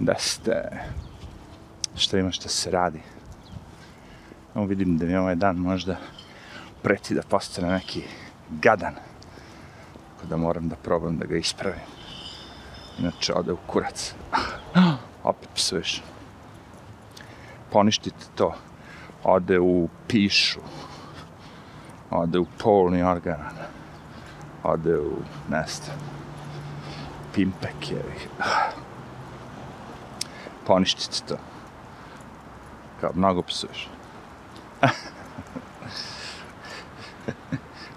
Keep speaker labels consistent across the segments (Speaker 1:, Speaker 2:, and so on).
Speaker 1: da ste, šta ima šta se radi. Evo vidim da mi ovaj dan možda preti da postane neki gadan. Tako da moram da probam da ga ispravim. Inače, ode u kurac. Opet psuješ. Poništite to. Ode u pišu. Ode u polni organ. Ode u, ne pimpek je. Poništite to. Kao, mnogo psuješ.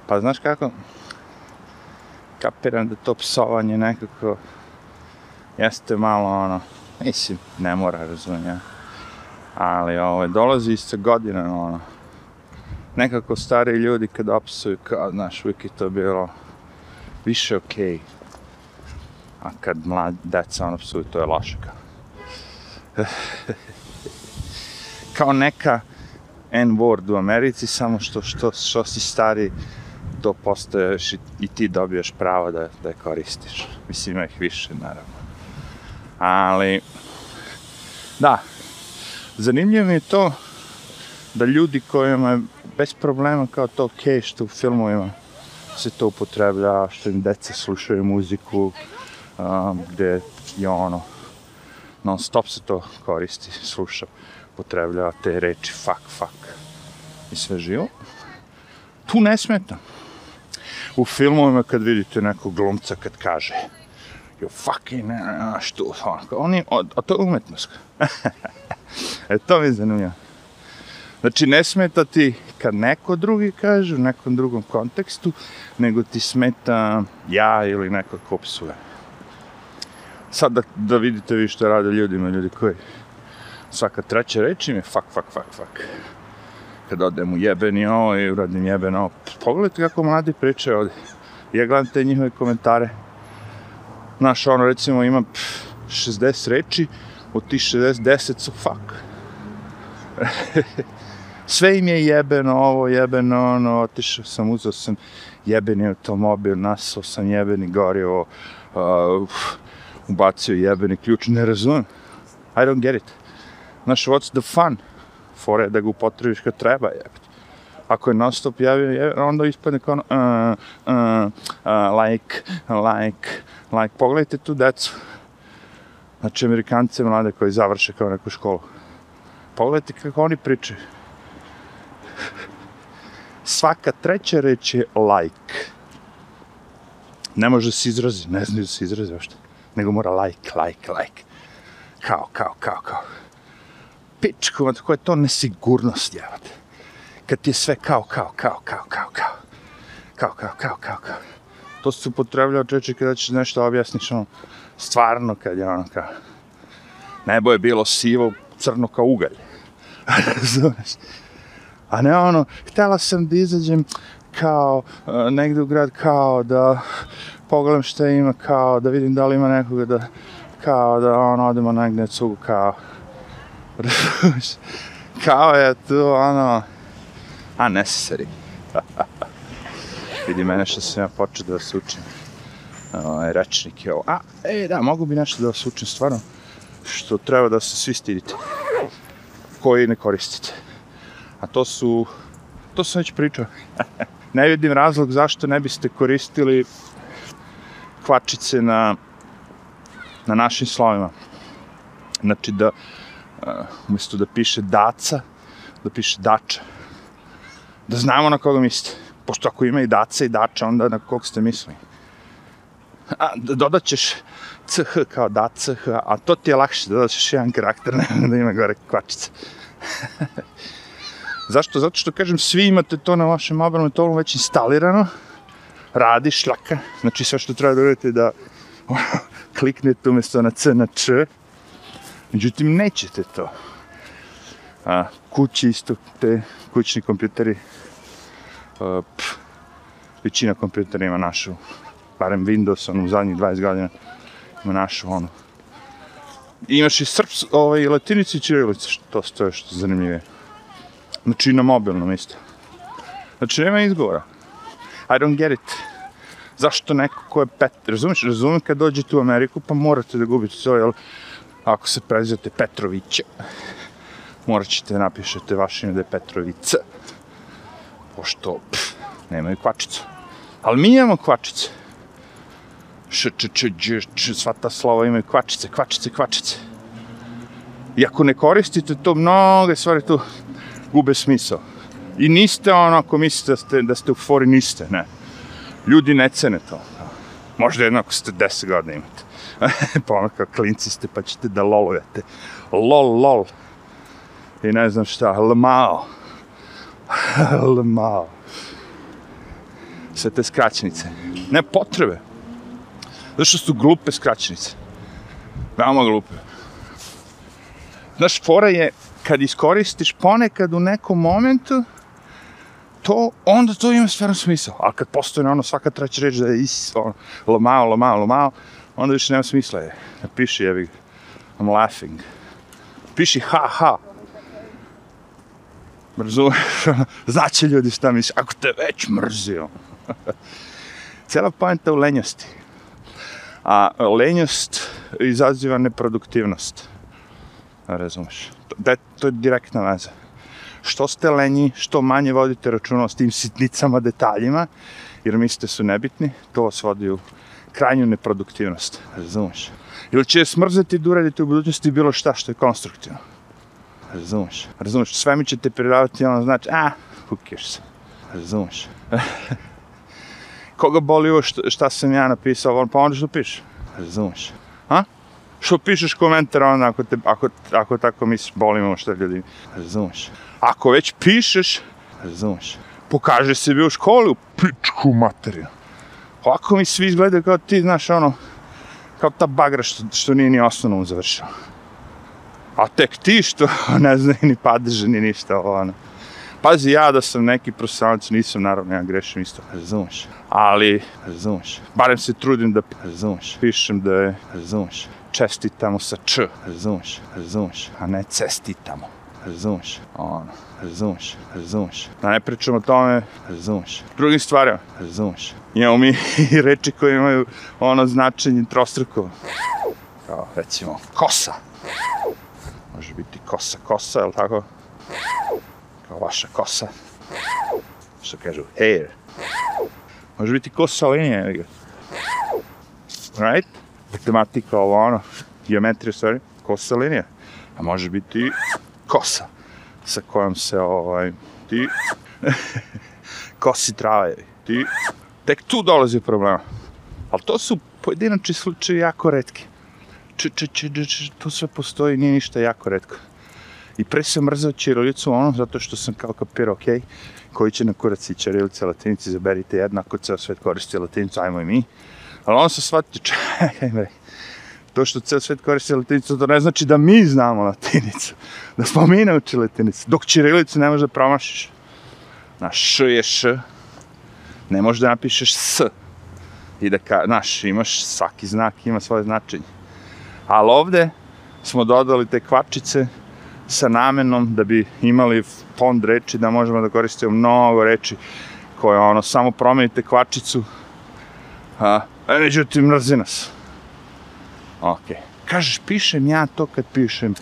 Speaker 1: pa znaš kako? Kapiram da to psovanje nekako jeste malo ono, mislim, ne mora, razumijem ja. Ali ovo, dolazi sa godina, ono, nekako stari ljudi kad opsuju, kao, znaš, uvijek je to bilo više okej. Okay. A kad mlad deca ono psuju, to je loše kao. kao neka N-word u Americi, samo što, što, što si stari, to postaješ i, i ti dobiješ pravo da, da je koristiš. Mislim, ima ih više, naravno. Ali, da, zanimljivo mi je to da ljudi kojima je bez problema kao to okej okay, što u filmovima se to upotreblja, što im deca slušaju muziku, um, gde je ono, non stop se to koristi, sluša, upotrebljava te reči fuck, fuck i sve živo. Tu ne smeta. U filmovima kad vidite nekog glumca kad kaže you fucking, uh, što, onako, on je, a to je umetnost. e, to mi je zanimljivo. Znači, ne smeta ti kad neko drugi kaže u nekom drugom kontekstu, nego ti smeta ja ili neko ko psuje. Sad da, da vidite vi što rade ljudima, ljudi koji svaka treća reč im je fuck, fuck, fuck, fuck. Kad odem u jebeni ovo i uradim jebeno ovo, pogledajte kako mladi pričaju ovdje. Ja gledam te njihove komentare, Znaš, ono, recimo, ima 60 reči, od tih 60, 10 su fuck. Sve im je jebeno ovo, jebeno ono, otišao sam, uzao sam jebeni automobil, nasao sam jebeni gorivo, uh, ubacio jebeni ključ, ne razumem. I don't get it. Znaš, what's the fun? Fore da ga upotrebiš kad treba, jebati ako je non stop javio, onda ispadne kao ono, uh, uh, uh, like, like, like, pogledajte tu decu. Znači, Amerikance mlade koji završe kao neku školu. Pogledajte kako oni pričaju. Svaka treća reč je like. Ne može da se izrazi, ne znaju da se izrazi ošte nego mora like, like, like. Kao, kao, kao, kao. Pičku, od koja je to nesigurnost, javate. Kad ti je sve kao, kao, kao, kao, kao, kao. Kao, kao, kao, kao, kao. To se upotrebljava čeče kada ćeš nešto da objasniš, ono, stvarno kad je ono kao, nebo je bilo sivo, crno kao ugalj. Razumeš? A ne ono, htela sam da izađem kao, e, negde u grad, kao da pogledam šta ima, kao da vidim da li ima nekoga da, kao da ono, odemo negde cugu, kao? Kao je tu, ono, unnecessary. Vidi mene što sam ja počeo da vas učim. Ovaj, rečnik je ovo. A, e, da, mogu bi nešto da vas učim stvarno. Što treba da se svi stidite. Koji ne koristite. A to su... To sam već pričao. ne vidim razlog zašto ne biste koristili kvačice na, na našim slovima. Znači da, umjesto da piše daca, da piše dača da znamo na koga mislite. Pošto ako ima i daca i dača, onda na kog ste mislili. A, dodat ćeš CH kao da CH, a to ti je lakše, dodat ćeš jedan karakter, ne da ima gore kvačica. Zašto? Zato što, kažem, svi imate to na vašem mobilnom telefonu već instalirano, radi šljaka, znači sve što treba da uradite da kliknete umjesto na C na Č, međutim, nećete to. A, kući isto, te kućni kompjuteri, pff, većina kompjutera ima našu, barem Windows, ono, u zadnjih 20 godina, ima našu, ono. I imaš i srps, ovaj, latinici i čirilice, što to stoje što zanimljivije. Znači, na mobilnom isto. Znači, nema izgovora. I don't get it. Zašto neko ko je pet, razumiješ, razumim kad dođete u Ameriku, pa morate da gubite to, jel, Ako se prezivate Petrović, morat ćete da napišete vaše ime da je Petrović. Pošto, pff, nemaju kvačicu. Ali mi imamo kvačice. Š, č, č, dž, č, sva ta slova imaju kvačice, kvačice, kvačice. I ako ne koristite to, mnoge stvari tu gube smisao. I niste ono, ako mislite da ste, da ste u fori, niste, ne. Ljudi ne cene to. Možda jedno ako ste 10 godina imate. pa ono kao klinci ste, pa ćete da lolujete. Lol, lol. I ne znam šta, lmao. lmao. Sve te skraćenice. Ne potrebe. Zato su glupe skraćenice. Veoma glupe. Znaš, fora je kad iskoristiš ponekad u nekom momentu, to, onda to ima stvarno smisao. A kad postoji ono svaka treća reč da je is, ono, lomao, lomao, lomao, onda više nema smisla je. Napiši, jevi, I'm laughing. Piši ha, ha. Razumeš? Znaće ljudi šta misliš, ako te već mrzio. Cijela pojenta u lenjosti. A lenjost izaziva neproduktivnost. Razumeš? To, to je direktna veza što ste lenji, što manje vodite računa s tim sitnicama, detaljima, jer mislite su nebitni, to vas vodi u krajnju neproduktivnost, razumeš? Ili će smrzeti da uradite u budućnosti bilo šta što je konstruktivno. Razumeš? Razumeš? Sve mi ćete priravati, ono znači, a, who cares? Razumeš? Koga boli ovo šta, šta sam ja napisao, on pa onda što piše? Razumeš? A? Što pišeš komentar onda ako, te, ako, ako tako misliš, boli me šta ljudi, razumeš? Ako već pišeš, razumeš, pokaže se bi u školi u pičku materiju. Ovako mi svi izgledaju kao ti, znaš, ono, kao ta bagra što, što nije ni osnovnom završao. A tek ti što ne zna ni padeže ni ništa, ono. Pazi, ja da sam neki profesionalac, nisam, naravno, ja grešim isto, razumeš. Ali, razumeš, barem se trudim da, razumeš, pišem da je, razumeš, čestitamo sa č, razumeš, razumeš, a ne cestitamo razumeš, ono, razumeš, razumeš. Da ne pričamo o tome, razumeš. Drugim stvarima, razumeš. Imamo mi i reči koje imaju ono značenje trostruko. Kao, recimo, kosa. Može biti kosa, kosa, je li tako? Kao vaša kosa. Što kažu, hair. Može biti kosa linija, ili Right? Matematika, ovo ono, geometrija, sorry, kosa linija. A može biti kosa sa kojom se ovaj, ti kosi trave, ti tek tu dolazi problema. Ali to su pojedinačni slučaje jako redki. Č, č, č, č, č, to sve postoji, nije ništa jako redko. I pre sam mrzao Čirilicu, ono, zato što sam kao kapirao, okej, okay, koji će na kurac i Čirilice, latinici, zaberite jednako, ceo svet koristi latinicu, ajmo i mi. Ali on se shvatio, čekaj, to što ceo svet koristi latinicu, to ne znači da mi znamo latinicu. Da smo mi naučili latinicu. Dok čirilicu ne možeš da promašiš. Na š je š. Ne možeš da napišeš s. I da ka, znaš, imaš svaki znak, ima svoje značenje. Ali ovde smo dodali te kvačice sa namenom da bi imali fond reči, da možemo da koristimo mnogo reči koje ono, samo promenite kvačicu, a, a međutim, mrzi nas. Ok. Kažeš, pišem ja to kad pišem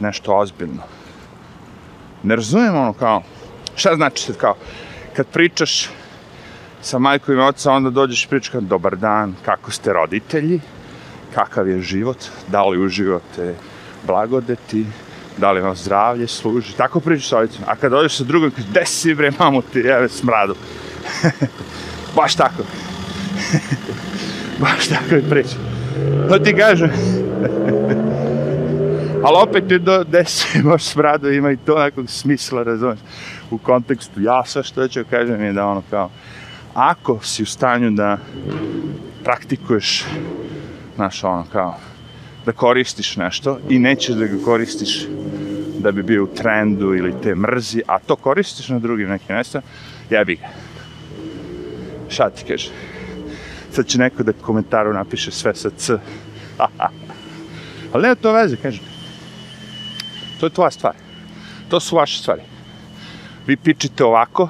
Speaker 1: nešto ozbiljno. Ne razumijem ono kao, šta znači sad kao, kad pričaš sa majkom i oca, onda dođeš i pričaš kao, dobar dan, kako ste roditelji, kakav je život, da li uživate blagodeti, da li vam zdravlje služi, tako pričaš sa roditeljima. A kad dođeš sa drugom, kažeš, gde si bre, mamu ti, jeve smradu. Baš tako. Baš tako je priča. To ti kažem. Ali opet je do desi, baš smradu ima i to nekog smisla, razumiješ, u kontekstu. Ja sve što ću kažem je da ono kao, ako si u stanju da praktikuješ, znaš, ono kao, da koristiš nešto i nećeš da ga koristiš da bi bio u trendu ili te mrzi, a to koristiš na drugim nekim mjesta, jebi ga. Šta ti kaže? Sad će neko da komentaru napiše sve sa C. Ali nema to veze, kažem. To je tvoja stvar. To su vaše stvari. Vi pičite ovako,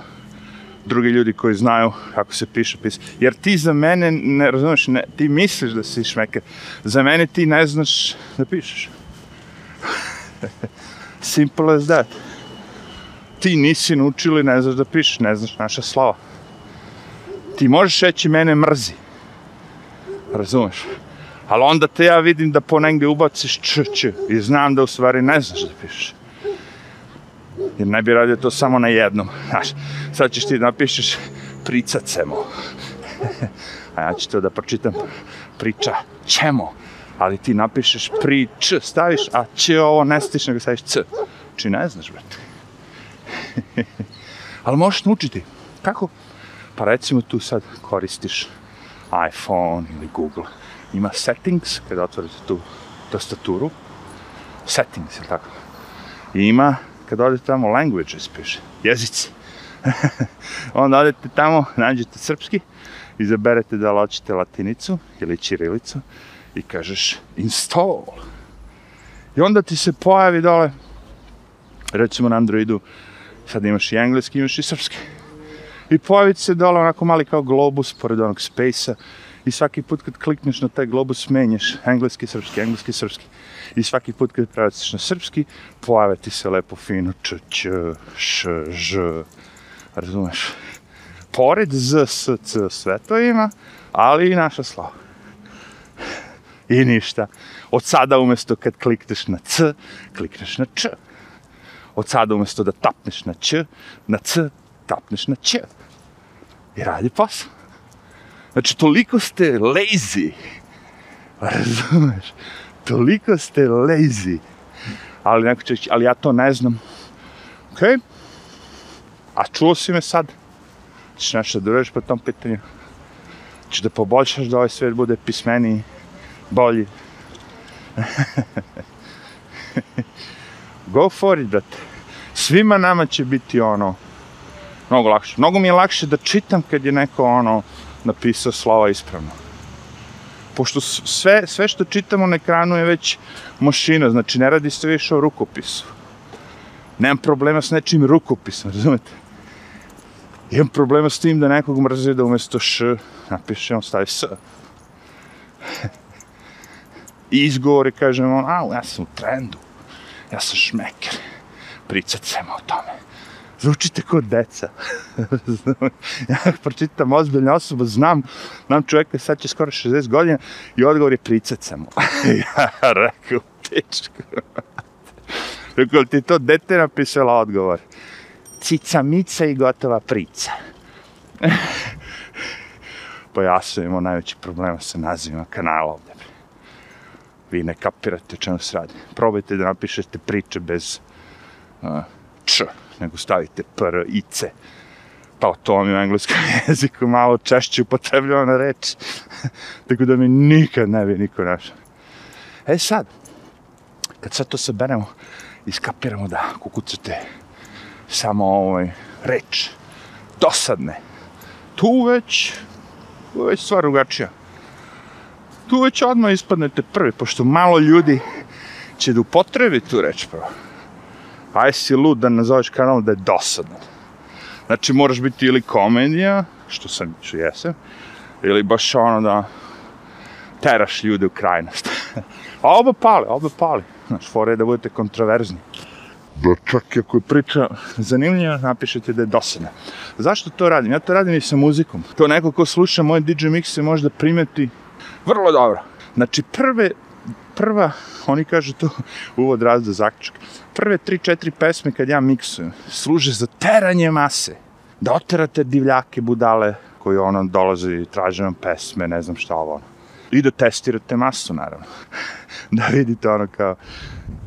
Speaker 1: drugi ljudi koji znaju kako se piše, piše. Jer ti za mene, ne razumeš, ne, ti misliš da si šmeker. Za mene ti ne znaš da pišeš. Simple as that. Ti nisi naučili, ne znaš da pišeš, ne znaš naša slova. Ti možeš reći mene mrzi. Razumeš? Ali onda te ja vidim da po negdje ubaciš č, č, i znam da u stvari ne znaš da pišeš. Jer ne bi radio to samo na jednom. Znaš, sad ćeš ti da napišeš priča cemo. A ja ću to da pročitam priča čemo. Ali ti napišeš pri č, staviš, a č ovo ne stiš, nego staviš c. Či ne znaš, brate. Ali možeš naučiti. Kako? Pa recimo tu sad koristiš iPhone ili Google. Ima settings, kada otvorite tu tastaturu. Settings, je tako? I ima, kada odete tamo, languages piše. Jezici. Onda odete tamo, nađete srpski, izaberete da li hoćete latinicu ili čirilicu i kažeš install. I onda ti se pojavi dole, recimo na Androidu, sad imaš i engleski, imaš i srpski. I pojavi se dole onako mali kao globus pored onog space-a i svaki put kad klikneš na taj globus menjaš engleski, srpski, engleski, srpski. I svaki put kad prebaciš na srpski, pojave ti se lepo fino č, č, š, ž, razumeš? Pored z, s, c, sve to ima, ali i naša slava. I ništa. Od sada umjesto kad klikneš na c, klikneš na č. Od sada umjesto da tapneš na č, na c, tapneš na ć. I radi posao. Znači, toliko ste lazy. Razumeš? Toliko ste lazy. Ali neko će ali ja to ne znam. Okej. Okay. A čuo si me sad? Češ nešto da uradiš po tom pitanju? Češ da poboljšaš da ovaj svijet bude pismeniji, bolji? Go for it, brate. Svima nama će biti ono, mnogo lakše. Mnogo mi je lakše da čitam kad je neko ono, napisao slova ispravno. Pošto sve, sve što čitamo na ekranu je već mašina, znači ne radi se više o rukopisu. Nemam problema s nečim rukopisom, razumete? Imam problema s tim da nekog mrzi da umjesto š napiše, on stavi s. I izgovori, kažem on, a, ja sam u trendu, ja sam šmeker, pricat sam o tome. Zvučite kao deca. ja pročitam ozbiljna osoba, znam, znam čovjeka, sad će skoro 60 godina i odgovor je sam. ja rekao, pičku. rekao, ti to dete napisala odgovor? Cica, mica i gotova prica. pa ja sam imao najveći problema sa nazivima kanala ovdje. Vi ne kapirate čemu se radi. Probajte da napišete priče bez uh, č nego stavite pr i c. Pa to vam je u engleskom jeziku malo češće upotrebljena reč. Tako da mi nikad ne bi niko našao. E sad, kad sad to saberemo, iskapiramo da kukucate samo ovaj reč, dosadne, tu već, tu već stvar drugačija. Tu već odmah ispadnete prvi, pošto malo ljudi će da upotrebi tu reč prvo aj si lud da nazoveš kanal da je dosadan. Znači, moraš biti ili komedija, što sam, što jesam, ili baš ono da teraš ljude u krajnost. A oba pali, oba pali. Znači, fora je da budete kontroverzni. Da čak i ako je priča zanimljiva, napišete da je dosadna. Zašto to radim? Ja to radim i sa muzikom. To neko ko sluša moje DJ mixe možda primeti vrlo dobro. Znači, prve prva, oni kažu to uvod razda zaključak, prve tri, četiri pesme kad ja miksujem, služe za teranje mase. Da oterate divljake, budale, koji ono dolaze i traže vam pesme, ne znam šta ovo ono. I da testirate masu, naravno. da vidite ono kao...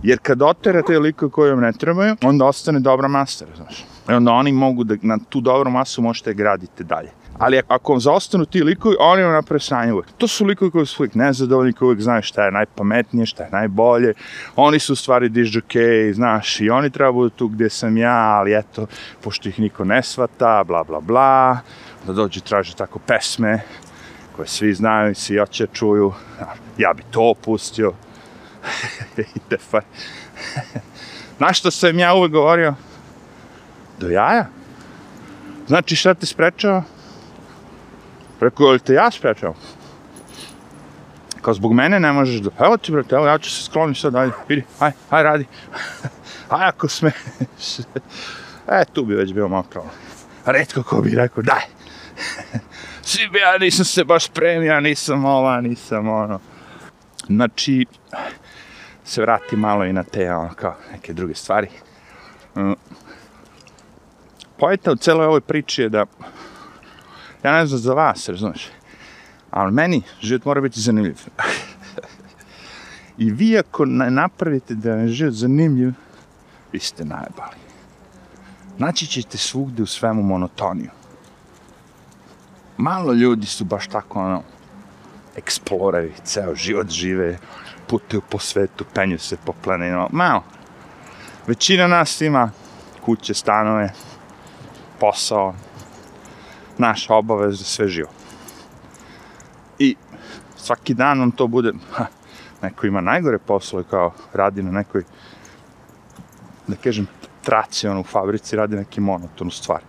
Speaker 1: Jer kad oterate liko koji vam ne trebaju, onda ostane dobra masa, znaš. I onda oni mogu da na tu dobru masu možete graditi dalje. Ali ako vam zaostanu ti likovi, oni vam naprave sranje uvek. To su likovi koji su uvek nezadovoljni, koji uvek znaju šta je najpametnije, šta je najbolje. Oni su u stvari disjokej, znaš, i oni treba budu tu gdje sam ja, ali eto, pošto ih niko ne svata, bla, bla, bla, da dođu traže tako pesme koje svi znaju i svi oće čuju. Ja bi to opustio. Ide fa. Znaš što sam ja uvek govorio? Do jaja. Znači šta te sprečava? Rekao, ali te ja sprečao? Kao zbog mene ne možeš da, evo ti brate, evo ja ću se skloniti sad, ajde, vidi, aj, aj radi. aj ako smeš. e, tu bi već bio malo problem. Redko ko bi rekao, daj. Svi bi, ja nisam se baš premio, nisam ova, nisam ono. Znači, se vrati malo i na te, ono, kao neke druge stvari. Mm. Pojeta u celoj ovoj priči je da, ja ne znam za vas, razumiješ, ali meni život mora biti zanimljiv. I vi ako napravite da je život zanimljiv, vi ste najbali. Naći ćete svugde u svemu monotoniju. Malo ljudi su baš tako, ono, eksploreri, ceo život žive, putuju po svetu, penju se po planinama, malo. Većina nas ima kuće, stanove, posao, naša obaveza, sve živo. I svaki dan nam to bude, ha, neko ima najgore poslove kao radi na nekoj, da kažem, traci, ono, u fabrici radi neki monotonu stvar.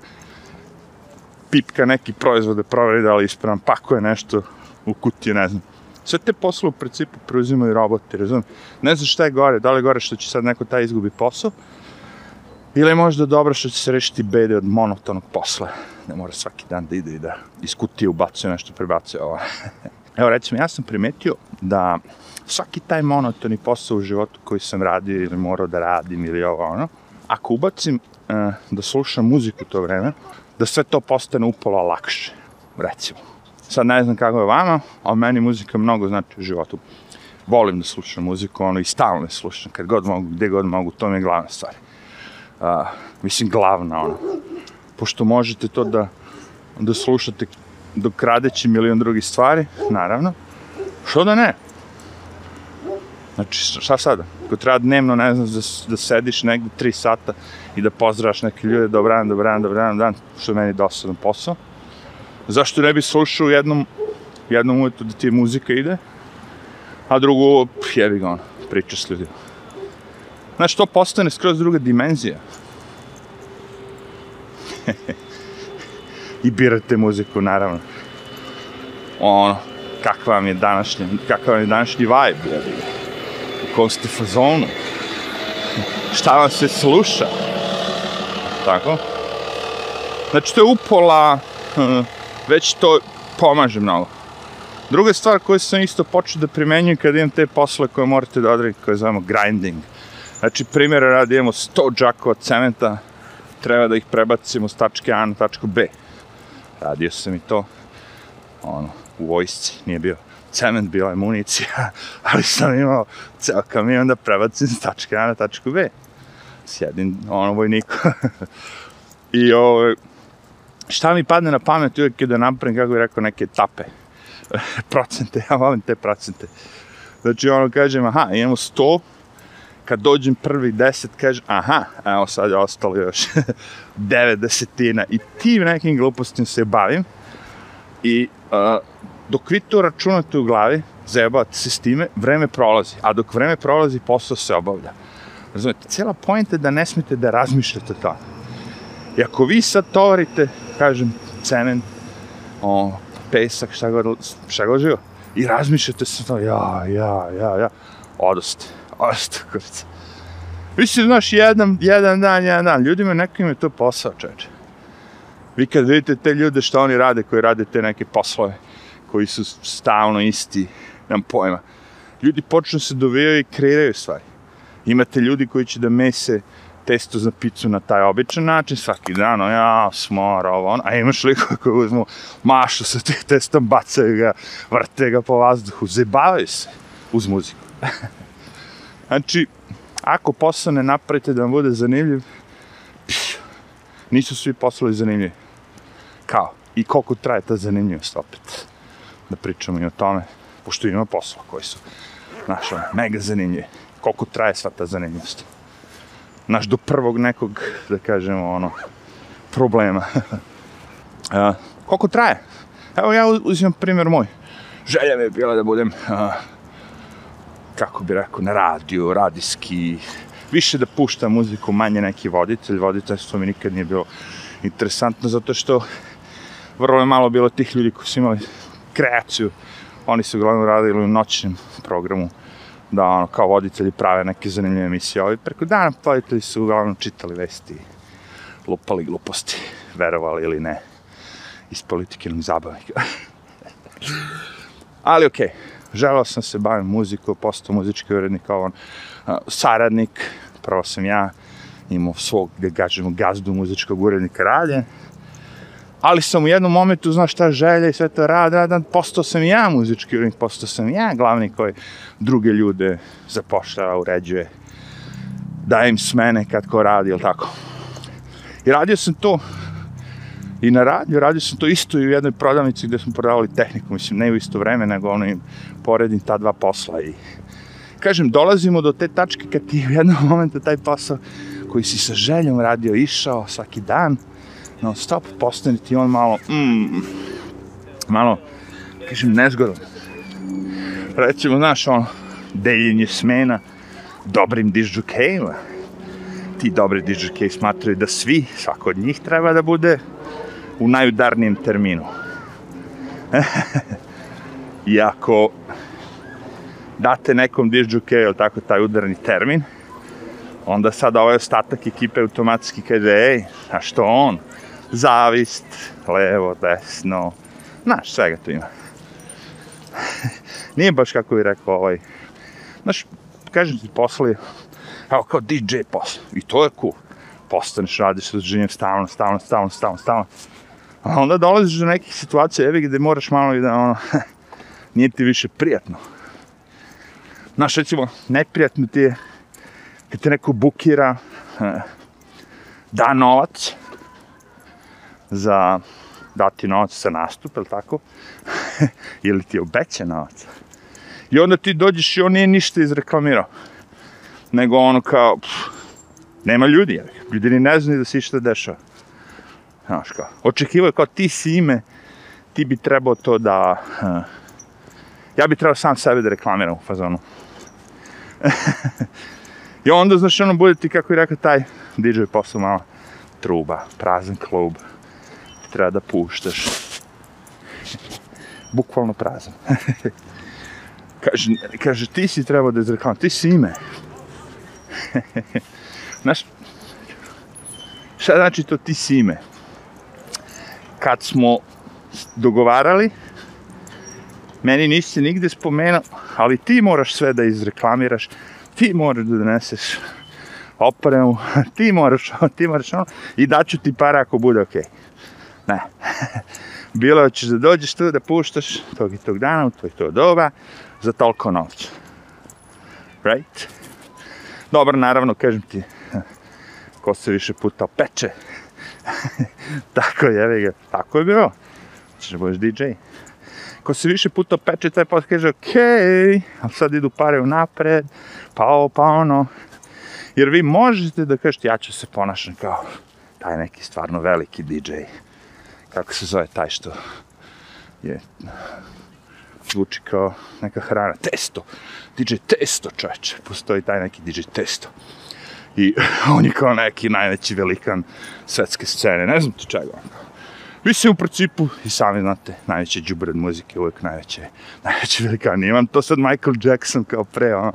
Speaker 1: Pipka neki proizvode, proveri da li ispravan, pakuje nešto u kutiju, ne znam. Sve te posle u principu preuzimaju roboti, razumem? Ne znam šta je gore, da li je gore što će sad neko taj izgubi posao, ili je možda dobro što će se rešiti bede od monotonog posla. Ne mora svaki dan da ide i da iz kutije ubacuje nešto, prebacuje ovo. Evo recimo, ja sam primetio da svaki taj monotoni posao u životu koji sam radio ili morao da radim ili ovo ono, ako ubacim uh, da slušam muziku to vreme, da sve to postane upola lakše, recimo. Sad ne znam kako je vama, ali meni muzika mnogo znači u životu. Volim da slušam muziku, ono, i stalno je slušam, kad god mogu, gde god mogu, to mi je glavna stvar. Uh, mislim, glavna, ono. Pošto možete to da, da slušate dok radeći milion drugih stvari, naravno, što da ne? Znači, šta sada? Ako treba dnevno, ne znam, da, da sediš negde tri sata i da pozdravaš neke ljude, dobar dan, dobar dan, dobar dan, dan, što je meni dosadan posao, zašto ne bi slušao jednom, jednom ujutru da ti muzika ide, a drugo, jebi ga ono, priča s ljudima. Znači, to postane skroz druga dimenzija. I birate muziku, naravno. Ono, kakva vam je današnji, kakav vam je današnji vibe, jebi ga. U kom ste fazonu. Šta vam se sluša. Tako? Znači, to je upola, uh, već to pomaže mnogo. Druga stvar koju sam isto počeo da primenjujem kad imam te posle koje morate da odredite, koje zovemo grinding. Znači, primjera radi, imamo 100 džakova cementa, treba da ih prebacimo s tačke A na tačku B. Radio sam i to, ono, u vojsci, nije bio cement, bila je municija, ali sam imao ceo kamion da prebacim s tačke A na tačku B. S jednim, ono, vojnikom. I ovo, ovaj, šta mi padne na pamet uvijek je da napravim, kako bih rekao, neke etape. procente, ja volim te procente. Znači, ono, kažem, aha, imamo 100, kad dođem prvi 10, kažem, aha, evo sad je ostalo još 9 desetina. I tim nekim glupostim se bavim. I uh, dok vi to računate u glavi, zajebate se s time, vreme prolazi. A dok vreme prolazi, posao se obavlja. Razumete, cijela pojenta je da ne smete da razmišljate to. I ako vi sad tovarite, kažem, cement, o, pesak, šta god, šta god živo, i razmišljate se to, ja, ja, ja, ja, odoste, odoste, kurica. Vi se, znaš, jedan, jedan dan, jedan dan, ljudima nekim je to posao, čeče. Vi kad vidite te ljude što oni rade, koji rade te neke poslove, koji su stalno isti, nam pojma, ljudi počnu se dovijaju i kreiraju stvari. Imate ljudi koji će da mese testo za picu na taj običan način, svaki dan, o ja, smora, ovo, ono, a imaš liko koji uzmu mašu sa tih testom, bacaju ga, vrte ga po vazduhu, zebavaju se uz muziku. znači, ako posao ne napravite da vam bude zanimljiv, pš, nisu svi poslovi zanimljivi. Kao? I koliko traje ta zanimljivost opet? Da pričamo i o tome, pošto ima posla koji su, znaš, mega zanimljivi. Koliko traje sva ta zanimljivost? naš do prvog nekog, da kažemo, ono, problema. uh, koliko traje? Evo ja uzimam primjer moj. Želja mi je bila da budem, uh, kako bi rekao, na radiju, radijski, više da puštam muziku, manje neki voditelj. Voditeljstvo mi nikad nije bilo interesantno, zato što vrlo je malo bilo tih ljudi koji su imali kreaciju oni su uglavnom radili u noćnom programu, da ono, kao voditelji prave neke zanimljive emisije. Ovi preko dana voditelji su uglavnom čitali vesti, lupali gluposti, verovali ili ne, iz politikinog zabavnika. Ali okej, okay, želao sam se bavim muzikom, postao muzički urednik, kao on, saradnik, prvo sam ja imao svog, da kažemo, gazdu muzičkog urednika radje, ali sam u jednom momentu, znaš šta, želja i sve to rad, rad, postao sam ja muzički urednik, postao sam ja glavni koji druge ljude zapošljava, uređuje, daje im smene kad ko radi, ili tako. I radio sam to i na radiju, radio sam to isto i u jednoj prodavnici gde smo prodavali tehniku, mislim, ne u isto vreme, nego ono im poredim ta dva posla i kažem, dolazimo do te tačke kad ti u jednom momentu taj posao koji si sa željom radio, išao svaki dan, non stop, postane ti on malo, mm, malo, kažem, nezgodan. Recimo, znaš, ono, deljenje smena dobrim dižđukejima. Ti dobri dižđukeji smatraju da svi, svako od njih treba da bude u najudarnijem terminu. I ako date nekom dižđukeju, tako, taj udarni termin, onda sad ovaj ostatak ekipe automatski kaže, ej, a što on? Zavist, levo, desno, znaš, svega tu ima. Nije baš kako bi rekao ovaj, znaš, kažem ti posle, evo kao DJ posle, i to je cool. Postaneš, radiš sa održenjem stalno, stalno, stalno, stalno, stalno. A onda dolaziš do nekih situacija, evi gde moraš malo i da, ono, nije ti više prijatno. Znaš, recimo, neprijatno ti je kad te neko bukira, eh, da novac za dati novac za nastup, ili tako? ili ti obeća novac. I onda ti dođeš i on nije ništa izreklamirao. Nego ono kao, pff, nema ljudi, ljudi ni ne znaju da se išta dešava. Znaš kao, očekivaju kao ti si ime, ti bi trebao to da... Uh, ja bi trebao sam sebe da reklamiram u fazonu. I onda, znaš, ono, bude ti, kako je rekao taj DJ posao malo truba, prazan klub, ti treba da puštaš. Bukvalno prazan. kaže, kaže, ti si trebao da izreklam, ti si ime. znaš, šta znači to ti si ime? Kad smo dogovarali, meni nisi nigde spomenuo, ali ti moraš sve da izreklamiraš, ti moraš da doneseš opremu, ti moraš, ti moraš ono, i daću ti para ako bude okej. Okay. Ne. Bilo ćeš da dođeš tu da puštaš tog i tog dana, u tvoj to doba, za toliko novca. Right? Dobro, naravno, kažem ti, ko se više puta peče. tako je, ga, tako je bilo. Češ da budeš DJ. Ko se više puta peče, taj posle kaže, okej, okay, a sad idu pare u napred, pa ovo, pa ono. Jer vi možete da kažete, ja ću se ponašati kao taj neki stvarno veliki DJ. Kako se zove taj što je zvuči kao neka hrana. Testo. DJ Testo, čoveče. Postoji taj neki DJ Testo. I on je kao neki najveći velikan svetske scene. Ne znam ti čega. Mislim, u principu, i sami znate, najveće džubred muzike, uvijek najveće, najveće velikan. Imam to sad Michael Jackson kao pre, ono.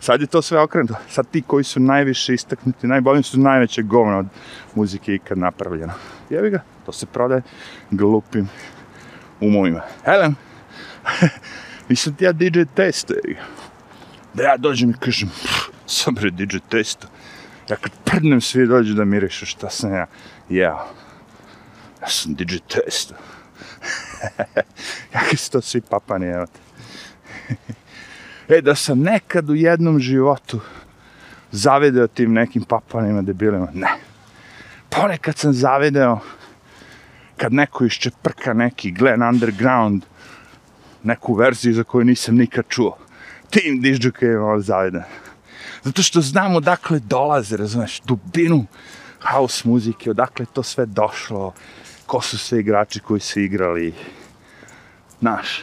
Speaker 1: Sad je to sve okrenuto. Sad ti koji su najviše istaknuti, najbolji su najveće govno od muzike ikad napravljeno. Jevi ga, to se prodaje glupim umovima. Helen, nisam ti ja DJ ga. Da ja dođem i kažem, sam bre DJ testo. Ja kad prdnem svi dođu da mirišu šta sam ja jeo. Ja sam DJ testo. Kakvi su to svi papani, evo te. e, da sam nekad u jednom životu zavideo tim nekim papanima, debilima, ne. Ponekad sam zavideo kad neko iščeprka neki Glen Underground, neku verziju za koju nisam nikad čuo. Tim dižđuka je malo. Zato što znamo odakle dolaze, razumeš, dubinu house muzike, odakle to sve došlo, ko su sve igrači koji su igrali, naš.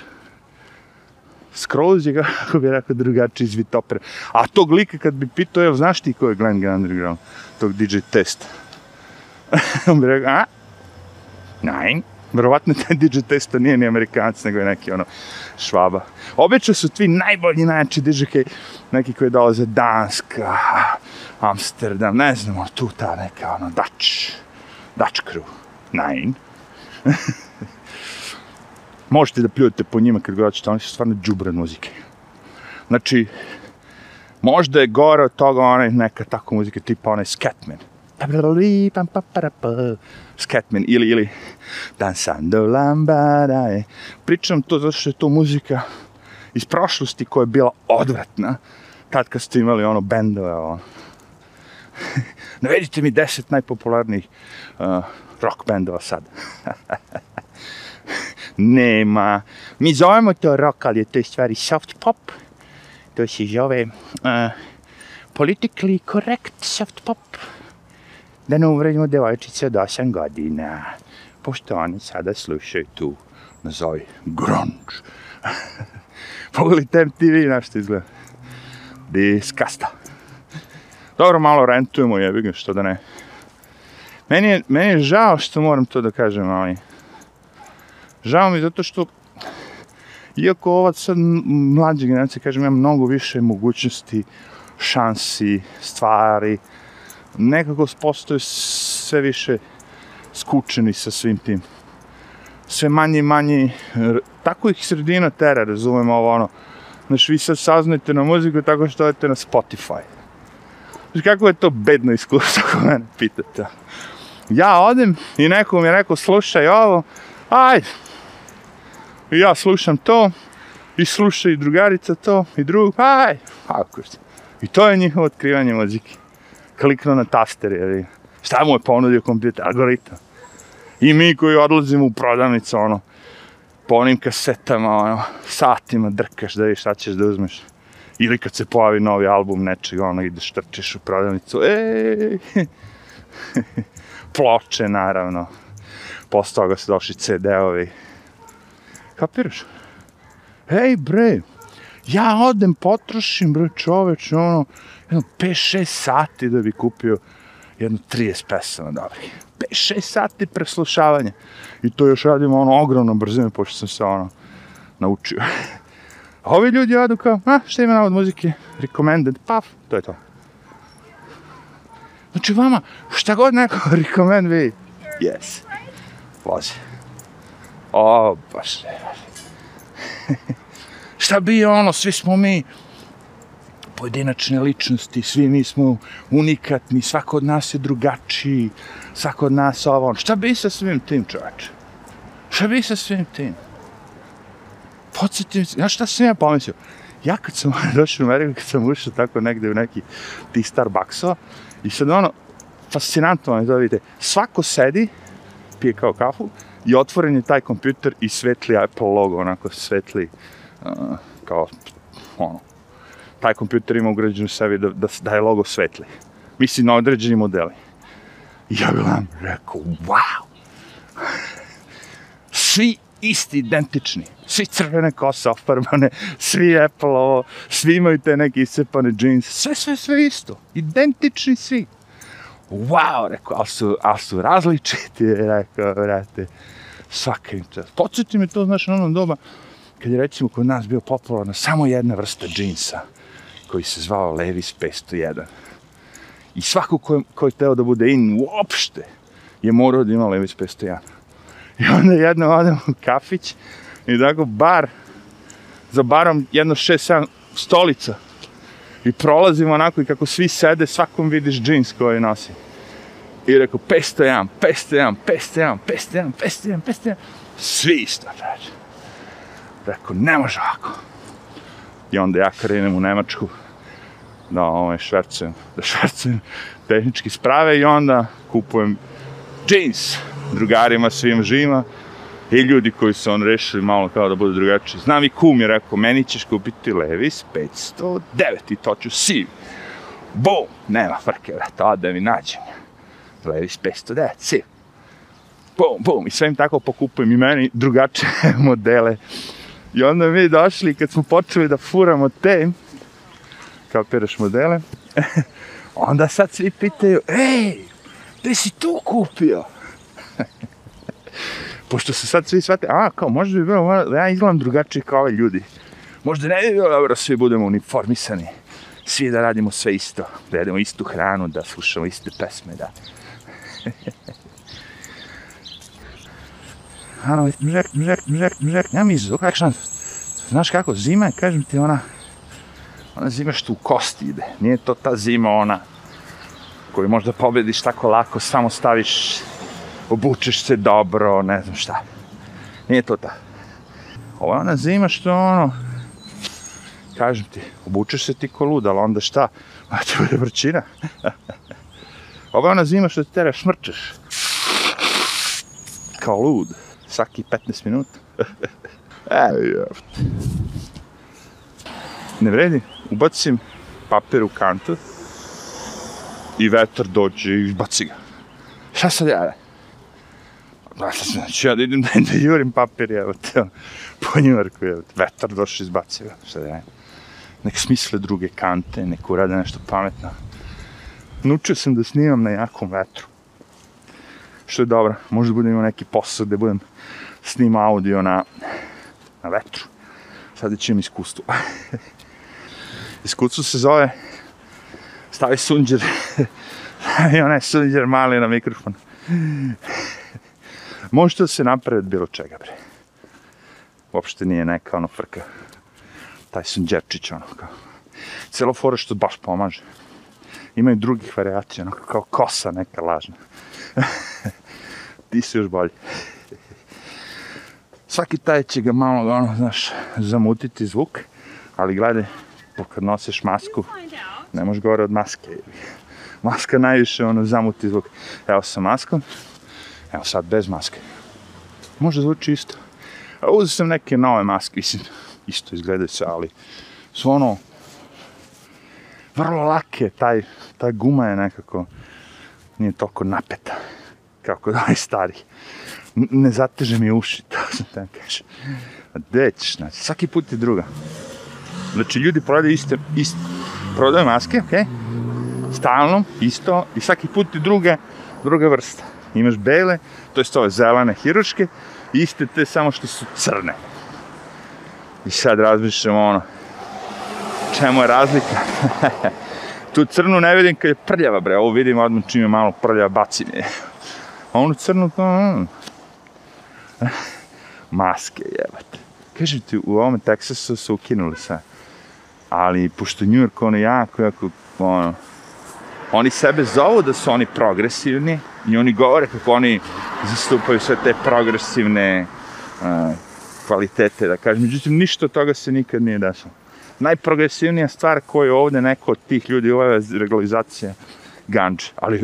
Speaker 1: Skroz je, kako bi rekao, drugačiji iz Vitopera. A tog lika kad bi pitao, evo, znaš ti ko je Glenn Underground, tog DJ testa? On bi rekao, a? Nein. Verovatno taj DJ testo nije ni Amerikanac, nego je neki ono švaba. Obično su tvi najbolji, najjači DJ neki koji dolaze Danska, Amsterdam, ne znam, tu ta neka ono Dutch, Dutch crew, nine. Možete da pljujete po njima kad ćete, oni su stvarno džubran muzike. Znači, možda je gore od toga onaj neka tako muzika tipa onaj Scatman. Scatman ili, ili Dansando lambada Pričam to zato što je to muzika iz prošlosti koja je bila odvratna. Tad kad ste imali ono bendove, ono. Navedite mi deset najpopularnijih uh, rock bendova sad. Nema. Mi zovemo to rock, ali je to stvari soft pop. To se zove uh, politically correct soft pop. Da ne uvredimo devojčice od 8 godina. Pošto oni sada slušaju tu, nazovi, grunge. Pogledajte MTV na što izgleda. Diskasta. Dobro, malo rentujemo, jebi ga, što da ne. Meni je, meni je žao što moram to da kažem, ali... Žao mi zato što iako ova sad mlađa generacija, kažem, ima mnogo više mogućnosti, šansi, stvari, nekako postoje sve više skučeni sa svim tim. Sve manje i manje, tako ih sredina tera, razumemo ovo ono. Znaš, vi sad saznajete na muziku tako što odete na Spotify. Znaš, kako je to bedno iskustvo, ako mene pitate. Ja odem i neko mi je rekao, slušaj ovo, ajde, I ja slušam to, i sluša i drugarica to, i drug, aj, ako. I to je njihovo otkrivanje muzike. Kliknuo na taster, jer šta mu je ponudio kompjuter, algoritam. I mi koji odlazimo u prodavnicu, ono, po onim kasetama, ono, satima drkaš da vidiš šta ćeš da uzmeš. Ili kad se pojavi novi album nečega, ono, ideš trčiš u prodavnicu, ej! Ploče, naravno. Posle toga su došli CD-ovi, Kapiraš? Hej, bre, ja odem, potrošim, bre, čoveč, ono, jedno 5-6 sati da bi kupio jedno 30 pesama dobrih. 5-6 sati preslušavanja. I to još radimo ono ogromno brzine, pošto sam se ono naučio. A ovi ljudi odu kao, a, šta ima navod muzike? Recommended, paf, to je to. Znači vama, šta god neko recommend vi, yes, vozi. O, baš ne. Šta bi ono, svi smo mi pojedinačne ličnosti, svi mi smo unikatni, svako od nas je drugačiji, svako od nas ovo, ono. šta bi sa svim tim čovječe? Šta bi sa svim tim? Podsjetim se, znaš šta sam ja pomislio? Ja kad sam došao u Ameriku, kad sam ušao tako negde u neki ti Starbucksova, i sad ono, fascinantno je da vidite, svako sedi, pije kao kafu, i otvoren je taj kompjuter i svetli Apple logo, onako svetli, uh, kao, ono, taj kompjuter ima ugrađen u sebi da, da, da je logo svetli. Mislim, na određeni modeli. I ja gledam, rekao, wow! Svi isti, identični. Svi crvene kose ofarbane, svi Apple ovo, svi imaju te neke iscepane džins, sve, sve, sve isto. Identični svi wow, rekao, ali su, ali su različiti, rekao, vrate, svaka im čast. Podsjeti mi to, znaš, na onom doba, kad je recimo kod nas bio popularna samo jedna vrsta džinsa, koji se zvao Levi's 501. I svako ko, ko je teo da bude in uopšte, je morao da ima Levi's 501. I onda jedno odem u kafić i tako bar, za barom jedno šest, sedam stolica, I prolazimo onako i kako svi sede, svakom vidiš džins koji nosi. I rekao, 501, 501, 501, 501, 501, 501. Svi isto, reče. Rekao, ne može ovako. I onda ja krenem u Nemačku da ovaj, švercujem, da švercujem tehnički sprave i onda kupujem džins drugarima, svim živima i ljudi koji su on rešili malo kao da budu drugačiji. Znam i kum je rekao, meni ćeš kupiti Levis 509 i to ću siv. Bum, nema frke, vrata, ode mi nađem. Levis 509, siv. Bum, bum, i sve im tako pokupujem i meni drugačije modele. I onda mi došli, kad smo počeli da furamo te, kao peraš modele, onda sad svi pitaju, ej, gde si tu kupio? pošto su sad svi shvatili, a, kao, možda bi bilo, da ja izgledam drugačije kao ove ljudi. Možda ne bi bilo dobro, svi budemo uniformisani. Svi da radimo sve isto, da jedemo istu hranu, da slušamo iste pesme, da. Ano, mžek, mžek, mžek, mžek, ja mi kakšan, znaš kako, zima je, kažem ti, ona, ona zima što u kosti ide, nije to ta zima ona koju možda pobediš tako lako, samo staviš, obučeš se dobro, ne znam šta. Nije to ta. Ovo je ona zima što ono, kažem ti, obučeš se ti ko lud, ali onda šta? A to bude vrčina. Ovo je ona zima što te tera šmrčeš. Kao lud. Svaki 15 minuta. Je. Ne vredi. Ubacim papir u kantu i vetar dođe i baci ga. Šta sad ja? Znači, ja da idem da, da jurim papir, evo te, po Njujorku, evo te, vetar došao i izbacio ga, šta da ja? Nek smisle druge kante, nek urade nešto pametno. Naučio sam da snimam na jakom vetru. Što je dobro, možda budem imao neki posao gde budem snima audio na, na vetru. Sad ću imam iskustvo. iskustvo se zove stavi sunđer i onaj sunđer mali na mikrofon. Može to se napravi od bilo čega, bre. Uopšte nije neka ono frka. Taj sunđerčić, ono, kao. Celo fora što baš pomaže. Ima i drugih variacija, ono, kao kosa neka lažna. Ti si još bolji. Svaki taj će ga malo, ono, znaš, zamutiti zvuk, ali gledaj, kad nosiš masku, ne možeš gore od maske. Maska najviše, ono, zamuti zvuk. Evo sa maskom, evo sad bez maske. Može zvuči isto. Uzeo sam neke nove maske, mislim, isto izgledaju se, ali su ono, vrlo lake, taj, ta guma je nekako, nije toliko napeta, kako da stari. Ne zateže mi uši, to sam te kažem. A gde ćeš, znači, svaki put je druga. Znači, ljudi prodaju iste, iste, prodaju maske, okej, okay? stalno, isto, i svaki put je druga, druga vrsta. Imaš bele, to je ove zelene hiruške, iste te samo što su crne. I sad razmišljam ono, čemu je razlika? tu crnu ne vidim kad je prljava, bre, ovo vidim odmah čim je malo prljava, bacim je. A onu crnu, to, mm. maske, jebate. Kažem ti, u ovom Teksasu su ukinuli sve. Ali, pošto New York, ono, jako, jako, ono, oni sebe zovu da su oni progresivni i oni govore kako oni zastupaju sve te progresivne uh, kvalitete, da kažem. Međutim, ništa od toga se nikad nije desilo. Najprogresivnija stvar koju ovde neko od tih ljudi uveo legalizacija ganđe, ali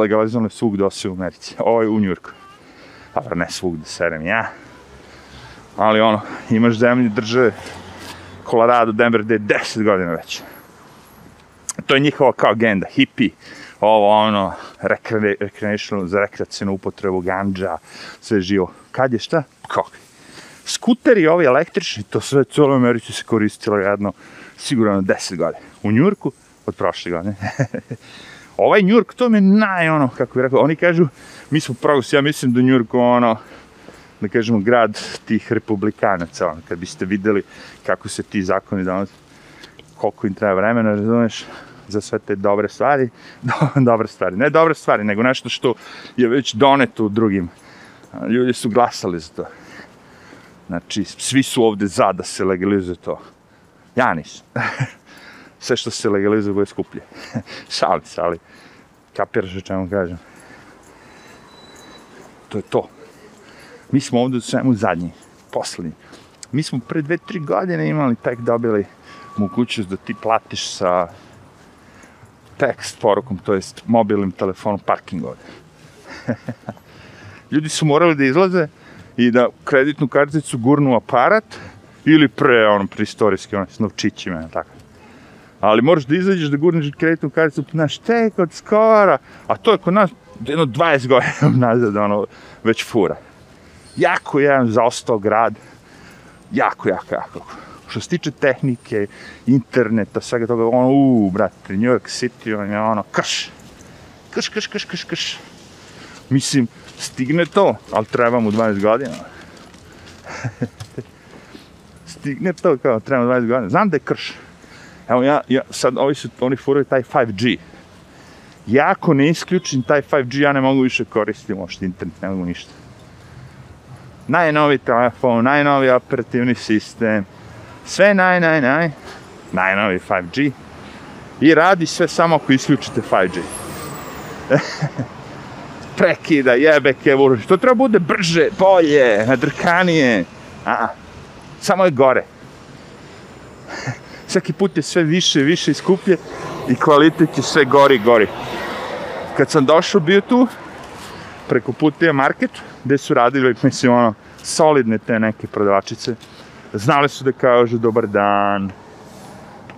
Speaker 1: legalizovano je svugde osim u Americi. Ovo je u Njurku. Pa ne svugde serem ja. Ali ono, imaš zemlje države Colorado, Denver, gde je 10 godina već to je njihova kao agenda, hippie, ovo ono, recreational, za rekreacijnu upotrebu, ganđa, sve živo. Kad je šta? Kako? Skuteri ovi električni, to sve cijelo Americi se koristilo jedno, sigurno 10 godina. U Njurku, od prošle godine. ovaj Njurk, to mi je naj ono, kako bih rekao, oni kažu, mi smo progres, ja mislim da Njurk ono, da kažemo, grad tih republikanaca, ono, kad biste videli kako se ti zakoni donose, koliko im treba vremena, razumeš, za sve te dobre stvari, do, dobre stvari, ne dobre stvari, nego nešto što je već doneto u drugim. Ljudi su glasali za to. Znači, svi su ovde za da se legalizuje to. Ja nisam. Sve što se legalizuje bude skuplje. šali se, ali kapiraš o čemu kažem. To je to. Mi smo ovde u svemu zadnji, poslednji. Mi smo pre dve, tri godine imali tek dobili mogućnost da ti platiš sa tekst porukom, to jest mobilnim telefonom parking ovde. Ljudi su morali da izlaze i da kreditnu karticu gurnu aparat ili pre, ono, istorijski, ono, s novčićima, tako. Ali moraš da izađeš da gurneš kreditnu karticu, znaš, tek od skora, a to je kod nas jedno 20 godina nazad, ono, već fura. Jako jedan zaostao grad, jako, jako, jako što se tiče tehnike, interneta, svega toga, ono, uuu, brate, New York City, on je ono, krš, krš, krš, krš, krš, krš. Mislim, Stigne to, ali treba mu 20 godina. Stigne to kao, treba mu 20 godina. Znam da je krš. Evo ja, ja sad ovi su, oni furaju taj 5G. Ja ako ne isključim taj 5G, ja ne mogu više koristiti možda internet, ne mogu ništa. Najnovi telefon, najnovi operativni sistem, sve naj, naj, naj, najnovi 5G. I radi sve samo ako isključite 5G. Prekida, jebeke, vuruš. To treba bude brže, bolje, nadrkanije. A, samo je gore. Svaki put je sve više, više i skuplje i kvalitet je sve gori, gori. Kad sam došao bio tu, preko putija market, gde su radili, mislim, ono, solidne te neke prodavačice, znali su da kažu dobar dan,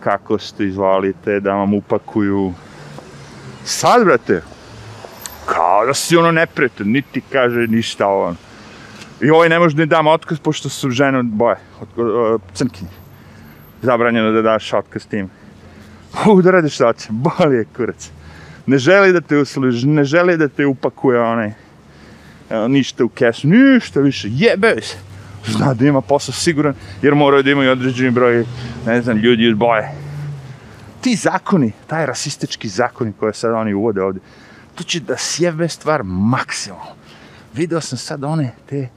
Speaker 1: kako ste, izvolite, da vam upakuju. Sad, brate, kao da si ono neprijatelj, niti kaže ništa ovo. I ovaj ne može da dam otkaz, pošto su žene od boje, od, od, crnkinje. Zabranjeno da daš otkaz tim. U, da radiš šta će, boli je kurac. Ne želi da te usluži, ne želi da te upakuje onaj, evo, ništa u kesu, ništa više, jebe se. Zna da ima posao siguran, jer moraju da imaju određeni broj, ne znam, ljudi iz boje. Ti zakoni, taj rasistički zakoni koje sad oni uvode ovde, to će da sjebe stvar maksimalno. Video sam sad one te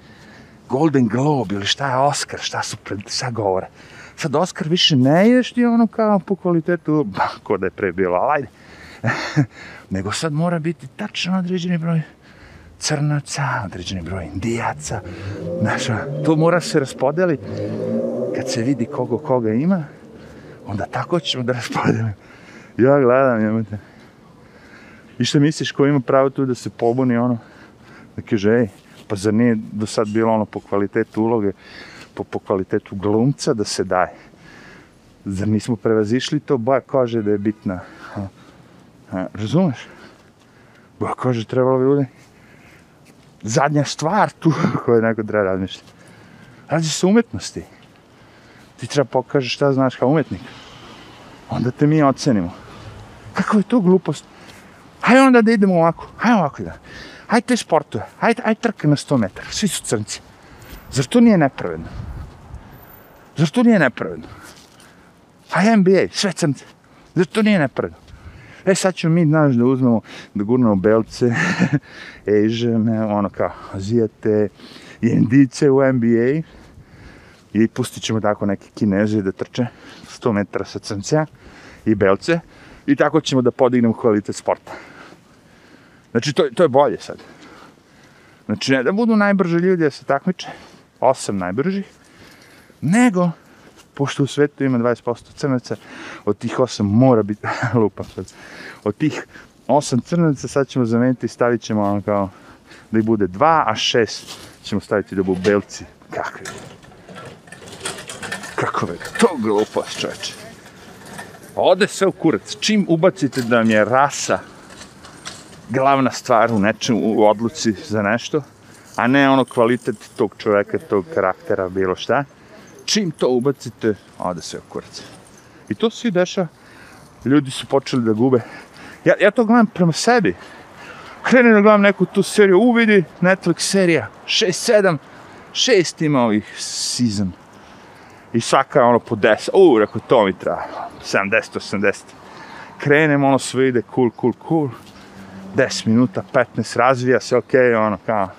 Speaker 1: Golden Globe ili šta je Oscar, šta su pred, šta govore. Sad Oscar više ne ješ ti ono kao po kvalitetu, bah, ko da je pre bilo, ali ajde. Nego sad mora biti tačno određeni broj crnaca, određeni broj indijaca. Znaš, to mora se raspodeliti. Kad se vidi kogo koga ima, onda tako ćemo da raspodelimo. Ja gledam, jemate. I što misliš, ko ima pravo tu da se pobuni, ono, da kaže, ej, pa zar nije do sad bilo ono po kvalitetu uloge, po, po kvalitetu glumca da se daje? Zar nismo prevazišli to, boja kože da je bitna? Ha, ha, razumeš? Boja kože trebalo bi bude zadnja stvar tu koju neko treba razmišljati. Radi se umetnosti. Ti treba pokažeš šta znaš kao umetnik. Onda te mi ocenimo. Kako je to glupost? Hajde onda da idemo ovako. Hajde ovako da. Hajde te sportuje. Hajde, hajde trke na 100 metara. Svi su crnci. Zar to nije nepravedno? Zar to nije nepravedno? Hajde NBA, sve crnci. Zar to nije nepravedno? E sad ćemo mi, znaš, da uzmemo, da gurnemo belce, Asiane, ono kao Azijate i Indice u NBA i pustit ćemo tako neke kineze da trče 100 metara sa crncija i belce i tako ćemo da podignemo kvalitet sporta. Znači, to, to je bolje sad. Znači, ne da budu najbrži ljudi da se takmiče, osam najbržih, nego, pošto u svetu ima 20% crnaca, od tih osam mora biti, lupa sad, od tih osam crnaca sad ćemo zameniti i stavit ćemo ono kao, da ih bude dva, a šest ćemo staviti da budu belci. Kakvi? Kako je to glupost, čoveče? Ode sve u kurac. Čim ubacite da vam je rasa glavna stvar u nečem, u odluci za nešto, a ne ono kvalitet tog čoveka, tog karaktera, bilo šta, čim to ubacite, ode sve u kurac. I to se i deša. Ljudi su počeli da gube. Ja, ja to gledam prema sebi. Krenem da gledam neku tu seriju, uvidi Netflix serija, 6-7, šest ima ovih season. I svaka ono po 10, u, rekao, to mi treba, 70-80. Krenem, ono sve ide cool, cool, cool. 10 minuta, 15, razvija se, okay, ono, kao,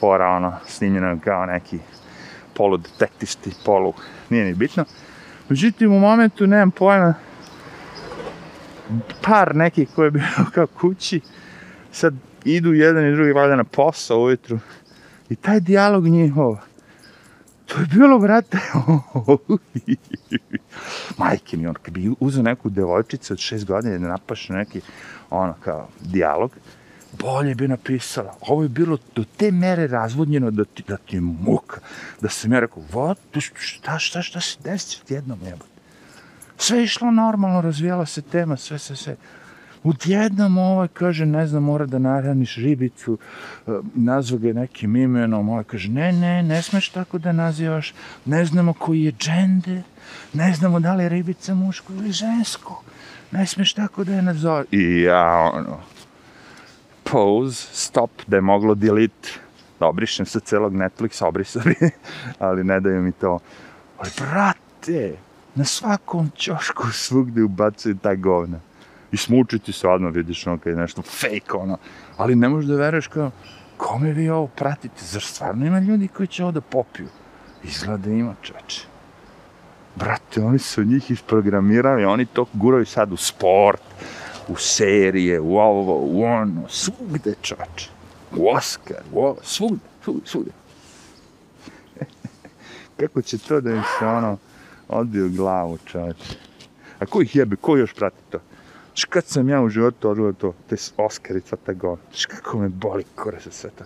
Speaker 1: fora, ono, snimljeno kao neki poludetektisti, polu, nije ni bitno. Međutim, u momentu nemam pojma, par nekih koji je bio kao kući, sad idu jedan i drugi valjda na posao ujutru. I taj dijalog njihov, to je bilo, brate, majke mi, on, kad bi uzeo neku devojčicu od šest godina da napaš neki, ono, kao, dijalog, bolje bi napisala. Ovo je bilo do te mere razvodnjeno da ti, da ti je muka. Da sam ja rekao, what, šta, šta, šta se desi jednom jebote? Sve je išlo normalno, razvijala se tema, sve, sve, sve. Odjednom ovaj kaže, ne znam, mora da nahraniš ribicu, nazva ga nekim imenom, ovaj kaže, ne, ne, ne smeš tako da nazivaš, ne znamo koji je džende, ne znamo da li je ribica muško ili žensko, ne smeš tako da je nazove. I ja, ono, pause, stop, da je moglo delete, da obrišem sa celog Netflixa, obrisao bi, ali ne daju mi to. Ali, brate, na svakom ćošku svugde ubacuju ta govna. I smučiti se odmah, vidiš ono kad je nešto fake, ono. Ali ne možeš da veruješ kao, kome vi ovo pratite? Zar stvarno ima ljudi koji će ovo da popiju? Izgleda da ima, čoveče. Brate, oni su njih isprogramirali, oni to guraju sad u sport, u serije, u ovo, u ono, svugde, čoveče. U Oscar, u ovo, svugde, svugde, svugde. Kako će to da im se ono u glavu, čoveče. A ko ih jebe, ko još prati to? Znaš kad sam ja u životu odgledao to, te Oscarica, ta govna. Znaš kako me boli kore za sve to.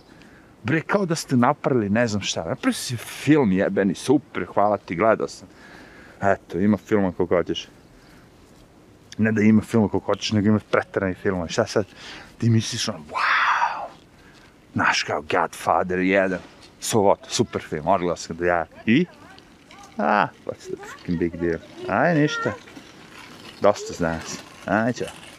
Speaker 1: Bre, kao da ste napravili ne znam šta. Napravili si film jebeni, super, hvala ti, gledao sam. Eto, ima filma koliko hoćeš. Ne da ima filma koliko hoćeš, nego ima pretarani filma. Šta sad? Ti misliš ono, wow! Znaš kao Godfather 1. So what, super film, odgledao sam da ja. I? Ah, what's the fucking big deal? Aj, ništa. Dosta znaš. Aj, čao.